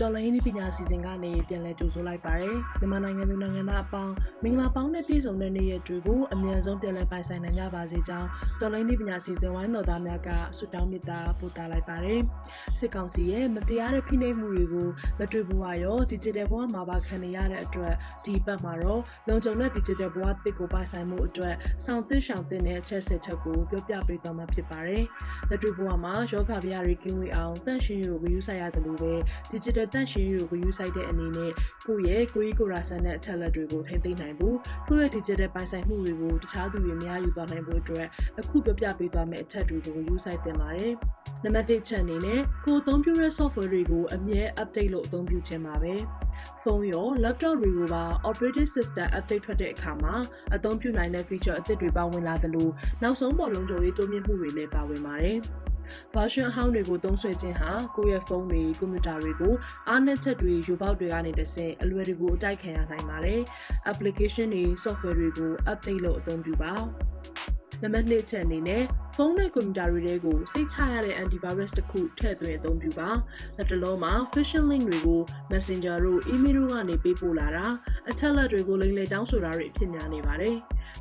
တော်လိုင်းဒီပညာစီစဉ်ကနေပြန်လည်ကြိုဆိုလိုက်ပါတယ်မြန်မာနိုင်ငံသူနိုင်ငံသားအပေါင်းမင်္ဂလာပေါင်းနဲ့ပြည့်စုံတဲ့နေ့ရက်တွေကိုအမြန်ဆုံးပြန်လည်ပိုင်ဆိုင်နိုင်ကြပါစေကြောင်းတော်လိုင်းဒီပညာစီစဉ်ဝိုင်းတော်သားများကဆုတောင်းမေတ္တာပို့သလိုက်ပါတယ်စစ်ကောင်စီရဲ့မတရားတဲ့ဖိနှိပ်မှုတွေကိုလက်တွေ့ဘဝရော digital ဘဝမှာပါခံနေရတဲ့အတွက်ဒီပတ်မှာတော့လုံခြုံတဲ့ digital ဘဝတစ်ကိုပိုင်ဆိုင်မှုအတွက်စောင့်သိရှောင်တဲ့တဲ့အချက်ဆက်ချက်ကိုပြောပြပေးသွားမှာဖြစ်ပါတယ်လက်တွေ့ဘဝမှာယောဂဗျာတွေကင်းဝေးအောင်တန့်ရှင်းရုပ်ကိုယူဆိုင်ရတယ်လို့ပဲ digital တန့်ရှင်းရုပ်ကိုယူဆိုင်တဲ့အနေနဲ့ကိုယ့်ရဲ့ကိုယ်ကိုယ်ရာဆန်တဲ့အချက်လက်တွေကိုထိမ့်သိမ်းနိုင်ဖို့ကိုယ့်ရဲ့ digital ပိုင်ဆိုင်မှုတွေကိုတခြားသူတွေများယူသွားနိုင်ဖို့အတွက်အခုပြောပြပေးသွားမယ့်အချက်တွေကိုယူဆိုင်တင်ပါတယ်နံပါတ်1ချက်အနေနဲ့ကိုယ်အသုံးပြုတဲ့ software တွေကိုအမြဲ update လုပ်အသုံးပြုခြင်းပါပဲဖုန်းရော laptop တွေကိုပါ operating system update ထွက်တဲ့အခါမှာအသုံးပြုနိုင်တဲ့ feature အသစ်တွေပါဝင်လာသလိုနောက်ဆုံးပေါ်လုံးကြုံရေးတိုးမြင့်မှုတွေလည်းပါဝင်ပါတယ်။ version အဟောင်းတွေကိုသုံးစွဲခြင်းဟာကိုယ့်ရဲ့ဖုန်းတွေကွန်ပျူတာတွေကိုအားနည်းချက်တွေယူပေါက်တွေကနေတဆင့်အလွယ်တကူအတိုက်ခံရနိုင်ပါတယ်။ application တွေ software တွေကို update လုပ်အသုံးပြုပါနံပါတ်2ချက်အနေနဲ့ဖုန်းနဲ့ကွန်ပျူတာတွေတဲကိုစိတ်ချရတဲ့ antivirus တစ်ခုထည့်သွင်းအသုံးပြုပါလက်တလုံးမှာ phishing link တွေကို messenger တို့ email တို့ကနေပေးပို့လာတာအချက်လက်တွေကိုလိမ်လည်တောင်းဆိုတာတွေအဖြစ်များနေပါတယ်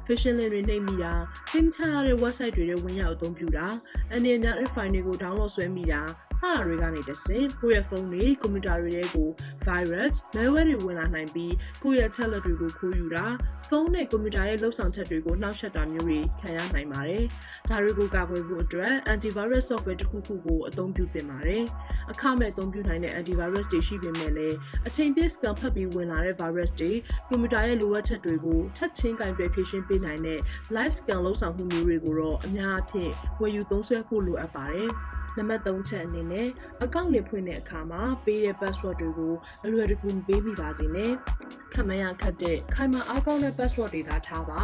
phishing link တွေနှိပ်မိတာစိတ်ချရတဲ့ website တွေထဲဝင်ရောက်အသုံးပြုတာအနေများတဲ့ file တွေကို download ဆွဲမိတာစတာတွေကနေတဆင့်ကိုယ့်ရဲ့ဖုန်းတွေကွန်ပျူတာတွေထဲကို virus malware တွေဝင်လာနိုင်ပြီးကိုယ့်ရဲ့ချက်လက်တွေကိုခိုးယူတာဖုန်းနဲ့ကွန်ပျူတာရဲ့လှုပ်ဆောင်ချက်တွေကိုနှောက်ယှက်တာမျိုးတွေခံရနိုင်ပါတယ်။ဒါတွေကိုကာကွယ်ဖို့အတွက် antivirus software တစ်ခုခုကိုအသုံးပြုသင့်ပါတယ်။အခမဲ့အသုံးပြုနိုင်တဲ့ antivirus တွေရှိပေမဲ့လည်းအချိန်ပြည့် scan ဖတ်ပြီးဝင်လာတဲ့ virus တွေကွန်ပျူတာရဲ့လိုအပ်ချက်တွေကိုချက်ချင်းကင်တွယ်ဖြည့်ရှင်းပေးနိုင်တဲ့ live scan လုပ်ဆောင်မှုမျိုးတွေကိုတော့အများအပြားဝယ်ယူသုံးစွဲဖို့လိုအပ်ပါတယ်။ နံပါတ်3ချက်အနေနဲ့အကောင့်တွေဖွင့်တဲ့အခါမှာပေးတဲ့ password တွေကိုအလွယ်တကူမပေးမိပါစေနဲ့ခမရခတ်တဲ့ခိုင်မာအားကောင်းတဲ့ password တွေသာထားပါ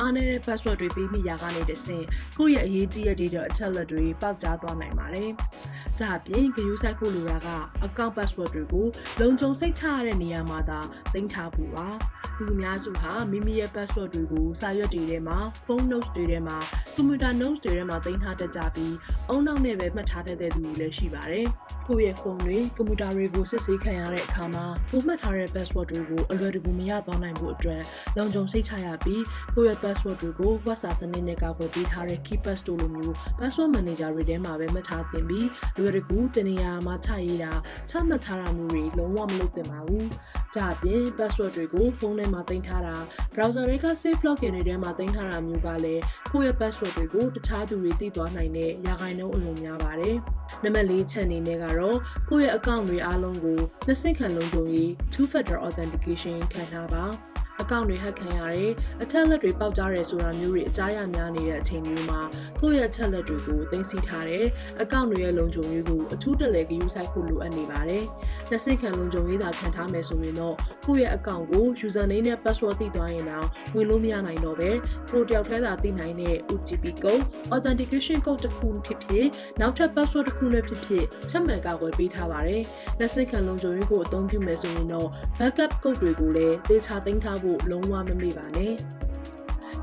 အားနည်းတဲ့ password တွေပေးမိရာကနေတဆင့်ကိုယ့်ရဲ့အရေးကြီးတဲ့ data အချက်လက်တွေပေါက်ကြားသွားနိုင်ပါတယ်။ဒါအပြင်ဂရုစိုက်ဖို့လိုတာကအကောင့် password တွေကိုလုံခြုံစိတ်ချရတဲ့နေရာမှာသာတင်ထားဖို့ပါ။ လူအများစုဟာမိမိရဲ့ password တွေကိုစာရွက်တွေထဲမှာ phone notes တွေထဲမှာ computer notes တွေထဲမှာတင်ထားတတ်ကြပြီးအုံနောက်နဲ့ပဲမှတ်ထားတတ်တဲ့သူတွေလည်းရှိပါတယ်။ကိုယ့်ရဲ့ဖုန်းတွေကွန်ပျူတာတွေကိုစစ်ဆေးခံရတဲ့အခါမှာကိုမှတ်ထားတဲ့ password တွေကိုအလွယ်တကူမရသွားနိုင်ဖို့အတွက်လုံခြုံစိတ်ချရပြီးကိုယ့်ရဲ့ password တွေကို WhatsApp စနစ်နဲ့ကာကွယ်ပေးထားတဲ့ KeyPass တို့လိုမျိုး password manager တွေထဲမှာပဲမှတ်ထားသင့်ပြီးလွယ်တကူတနေရာမှာချရေးတာချမှတ်ထားတာမျိုးတွေလုံးဝမလုပ်သင့်ပါဘူး။ဒါအပြင် password တွေကိုဖုန်းထဲမှာတင်ထားတာ browser တွေက safe login တွေထဲမှာတင်ထားတာမျိုးကလည်းကိုယ့်ရဲ့ password တွေကိုတခြားသူတွေသိသွားနိုင်တဲ့ရာဂိုင်နှုန်းအလွန်များပါတယ်။နံပါတ်၄ချက်အနေနဲ့ကတော့ကိုယ့်ရဲ့ account တွေအားလုံးကိုနှစ်ဆင့်ခံလုံးလုံးရေး two factor authentication ခံထားပါ။ အကောင့်တွေဟက်ခံရတယ်အချက်လက်တွေပေါက်ကြားရဲဆိုတာမျိုးတွေအကြားရများနေတဲ့အချိန်မျိုးမှာကိုယ့်ရဲ့ချက်လက်တွေကိုသိမ်းဆည်းထားတယ်အကောင့်တွေရဲ့လုံခြုံရေးကိုအထူးတလဲဂရုစိုက်ဖို့လိုအပ်နေပါတယ်လက်ဆင့်ခံလုံခြုံရေးသာခံထားမယ်ဆိုရင်တော့ကိုယ့်ရဲ့အကောင့်ကို username နဲ့ password သိသွားရင်တော့ဝင်လို့မရနိုင်တော့ပဲကိုတယောက်တည်းသာသိနိုင်တဲ့ OTP code authentication code တစ်ခုဖြစ်ဖြစ်နောက်ထပ် password တစ်ခုနဲ့ဖြစ်ဖြစ်ထပ်မံကာကွယ်ပေးထားပါတယ်လက်ဆင့်ခံလုံခြုံရေးကိုအသုံးပြုမယ်ဆိုရင်တော့ backup code တွေကိုလည်းသေချာသိမ်းထားဖို့လုံးဝမမေ့ပါနဲ့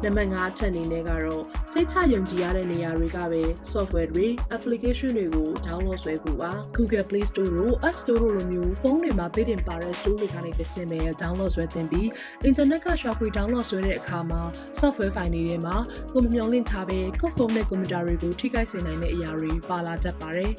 နံပါတ်5အချက်အနေနဲ့ကတော့စိတ်ချယုံကြည်ရတဲ့နေရာတွေကပဲ software တွေ application တွေကို download ဆွဲဖို့ပါ Google Play Store တို့ App Store တို့လိုမျိုးဖုန်းတွေမှာပေးတင်ပါတဲ့ store တွေကနေတစ်ဆင့်ပဲ download ဆွဲသင်ပြီး internet ကရှာဖွေ download ဆွဲတဲ့အခါမှာ software file တွေထဲမှာကိုမမျော်လင့်ထားပဲကိုဖုန်းနဲ့ကွန်ပျူတာတွေကိုထိခိုက်စေနိုင်တဲ့အရာတွေပါလာတတ်ပါတယ်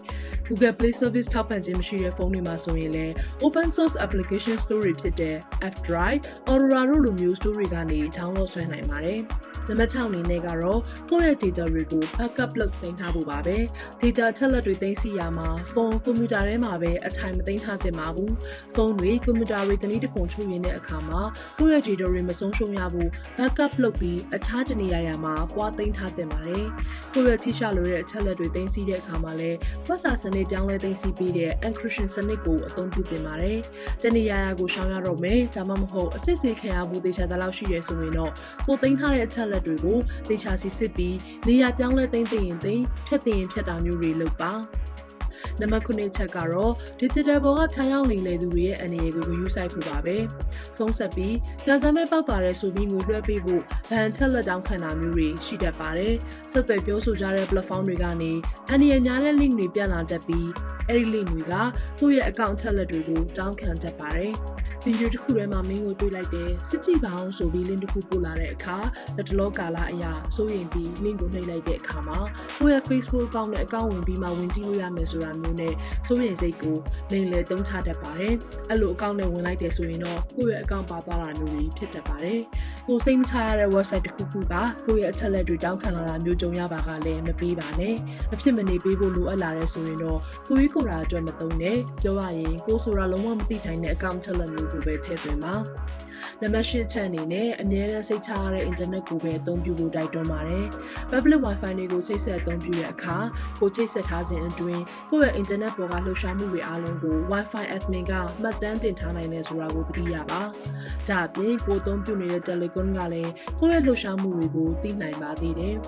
Google Play Service ထောက်ပံ့ခြင်းမရှိတဲ့ဖုန်းတွေမှာဆိုရင်လည်း open source application store တွေဖြစ်တဲ့ F-Drive, Aurora တို့လိုမျိုး store တွေကနေ download ဆွဲနိုင်ပါတယ်။နံပါတ်6အနေနဲ့ကတော့ကိုယ့်ရဲ့ data တွေကို backup လုပ်သိမ်းထားဖို့ပါပဲ။ data ချက်လက်တွေသိမ်းဆည်းရမှာဖုန်းကွန်ပျူတာထဲမှာပဲအထိုင်မသိမ်းထားသင့်ပါဘူး။ဖုန်းတွေကွန်ပျူတာတွေတနည်းတစ်ပုံချုပ်ရင်းတဲ့အခါမှာကိုယ့်ရဲ့ data တွေမဆုံးရှုံးရဘူး backup လုပ်ပြီးအခြားတနေရာရာမှာပွားသိမ်းထားသင့်ပါတယ်။ကိုယ့်ရဲ့ထိရှလိုတဲ့အချက်လက်တွေသိမ်းဆည်းတဲ့အခါမှာလည်း WhatsApp စနစ်ပြောင်းလဲသိမ်းဆည်းပေးတဲ့ encryption စနစ်ကိုအသုံးပြုသင့်ပါတယ်။တနေရာရာကိုရှောင်ရတော့မယ်ဒါမှမဟုတ်အစစ်စစ်ခံရမှုတေချာတလောက်ရှိရဆိုရင်တော့ကိုသိမ်းထားတဲ့အချက်လက်တွေကိုတေချာစီစစ်ပြီးနေရာပြောင်းလဲသိမ်းသိရင်သိမ်းဖြတ်သိရင်ဖြတ်တာမျိုးတွေလုပ်ပါနံပါတ်9ချက်ကတော့ digital ပေါ်ကဖျားယောင်းနေလေသူတွေရဲ့အနေအကိုဂရုစိုက်ဖို့ပါပဲဖုန်းဆက်ပြီးညစမ်းမဲ့ပောက်ပါတယ်ဆိုပြီးငွေလွှဲပေးဖို့ဗန်ချက်လက်တောင်းခံတာမျိုးတွေရှိတတ်ပါတယ်ဆက်သွယ်ပြောဆိုကြတဲ့ platform တွေကနေအနေအများတဲ့ link တွေပြန့်လာတတ်ပြီးအဲ့ဒီ link တွေကကိုယ့်ရဲ့ account ချက်လက်တွေကိုတောင်းခံတတ်ပါတယ်ဗီဒီယိုတစ်ခုထဲမှာမင်းကိုတွေ့လိုက်တယ်စစ်ကြည့်ပါအောင်ဆိုပြီး link တစ်ခုပို့လာတဲ့အခါလက်တလောကာလအရာစိုးရင်ပြီး link ကိုနှိပ်လိုက်တဲ့အခါမှာကိုယ့်ရဲ့ Facebook account နဲ့ account ဝင်ပြီးမှဝင်ကြည့်လို့ရမယ်ဆိုတာမျိုးနဲ့စိုးရင်စိတ်ကိုလိမ်လည်သုံးချတတ်ပါတယ်အဲ့လို account နဲ့ဝင်လိုက်တယ်ဆိုရင်တော့ကိုယ့်ရဲ့ account ပါသွားတာမျိုးတွေဖြစ်တတ်ပါတယ်ကိုယ်စိတ်မချရတဲ့ website တစ်ခုခုကကိုယ့်ရဲ့အချက်လက်တွေတောင်းခံလာတာမျိုးကြုံရပါကလည်းမပေးပါနဲ့အဖြစ်မနေပေးဖို့လိုအပ်လာတဲ့ဆိုရင်တော့ကိုကြီးကိုယ်ရာအတွက်မသုံးနဲ့ပြောရရင်ကိုယ်ဆိုတာလုံးဝမသိနိုင်တဲ့ account ချက်လက်မျိုးကိုပဲထည့်သွင်းပါ နံပါတ်၈ချက်အနေနဲ့အမြဲတမ်းစိတ်ချရတဲ့ internet ကိုပဲအသုံးပြုဖို့တိုက်တွန်းပါတယ်။ public wifi တွေကိုချိတ်ဆက်အသုံးပြုတဲ့အခါကိုချိတ်ဆက်ထားစဉ်အတွင်းကိုယ့်ရဲ့ internet ပေါ်ကလှုပ်ရှားမှုတွေအားလုံးကို wifi admin ကမှတ်တမ်းတင်ထားနိုင်တယ်ဆိုတာကိုသတိရပါ။ဒါအပြင်ကိုအသုံးပြုနေတဲ့ telecom ကလည်းကိုယ့်ရဲ့လှုပ်ရှားမှုတွေကိုသိနိုင်ပါသေးတယ်။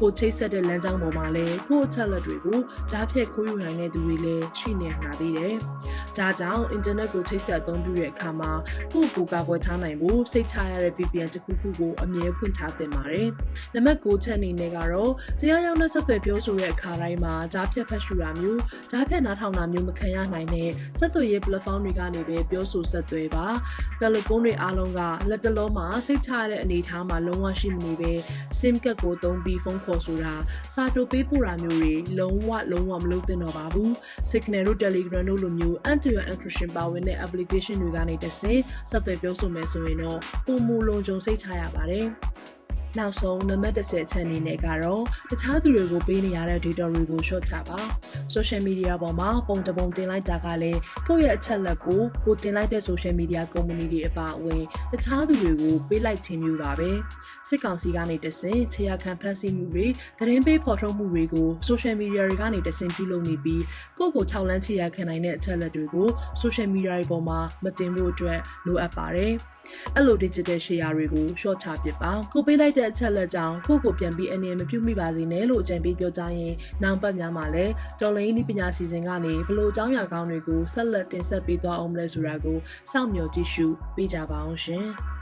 ကိုချိတ်ဆက်တဲ့လမ်းကြောင်းပေါ်မှာလည်းကိုယ့်အချက်လက်တွေကိုကြားဖြတ်ခိုးယူနိုင်တဲ့သူတွေလည်းရှိနေမှာသေးတယ်။ဒါကြောင့် internet ကိုချိတ်ဆက်အသုံးပြုတဲ့အခါမှာကိုယ့်ကိုယ်ကာကွယ်ထားနိုင်ဖို့စိတ်ချရတဲ့ VPN တစ်ခုခုကိုအမြဲဖွင့်ထားသင့်ပါတယ်။နံပါတ်9ချက်အနေနဲ့ကတော့တရားရောက်တဲ့ဆက်သွယ်ပြောဆိုတဲ့အခါတိုင်းမှာကြားဖြတ်ဖတ်ရှုတာမျိုးကြားဖြတ်နားထောင်တာမျိုးမခံရနိုင်တဲ့ဆက်သွယ်ရေး platform တွေကနေပဲပြောဆိုဆက်သွယ်ပါ။ telecom တွေအားလုံးကလက်တလုံးမှာစိတ်ချရတဲ့အနေအထားမှာလုံးဝရှိမနေပဲ SIM ကတ်ကိုသုံးပြီးဖုန်းခေါ်ဆိုတာစာတိုပေးပို့တာမျိုးတွေလုံးဝလုံးဝမလုပ်သင့်တော့ပါဘူး Signal တို့ Telegram တို့လိုမျိုး end-to-end encryption ပါဝင်တဲ့ application တွေကနေတဆင့်ဆက်သွယ်ပြောဆိုမယ်ဆိုရင်တော့ပုံမူလုံခြုံစိတ်ချရပါတယ် နောက်ဆုံးနံပါတ်10ချက်အနေနဲ့ကတော့တခြားသူတွေကိုပေးနေရတဲ့ data တွေကို short ချပါ social media ပေါ်မှာပုံတပုံတင်လိုက်တာကလည်းကိုယ့်ရဲ့အချက်လက်ကိုကိုတင်လိုက်တဲ့ social media company တွေအပါအဝင်တခြားသူတွေကိုပေးလိုက်ခြင်းမျိုးပါပဲစစ်ကောင်စီကနေတဆင့်ခြေရခံဖန်ဆီးမှုတွေသတင်းပေးဖော်ထုတ်မှုတွေကို social media တွေကနေတဆင့်ပြုလုပ်နေပြီးကိုယ့်ကိုထောက်လန်းခြေရခံနိုင်တဲ့အချက်လက်တွေကို social media တွေပေါ်မှာမတင်ဖို့အတွက်လိုအပ်ပါတယ်အဲ့လို digital share တွေကို short ချပစ်ပါကိုပေးလိုက်တဲ့အချက်လက်ကြောင့်ကိုကိုပြန်ပြီးအနေမပြုမိပါစေနဲ့လို့အကြံပေးပြောကြရင်နောက်ပတ်များမှာလည်းတော်လိုင်းဤပညာစီစဉ်ကနေဘလို့အကြောင်းအရာကောင်းတွေကိုဆက်လက်တင်ဆက်ပေးသွားအောင်မလဲဆိုတာကိုစောင့်မျှော်ကြည့်ရှုပေးကြပါအောင်ရှင်။